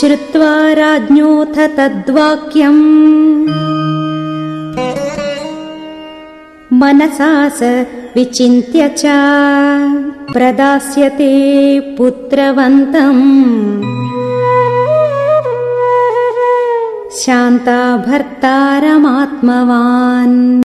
श्रुत्वा राज्ञोऽथ तद्वाक्यम्। मनसा स विचिन्त्य च प्रदास्यते पुत्रवन्तम्। शान्ता भर्तारमात्मवान्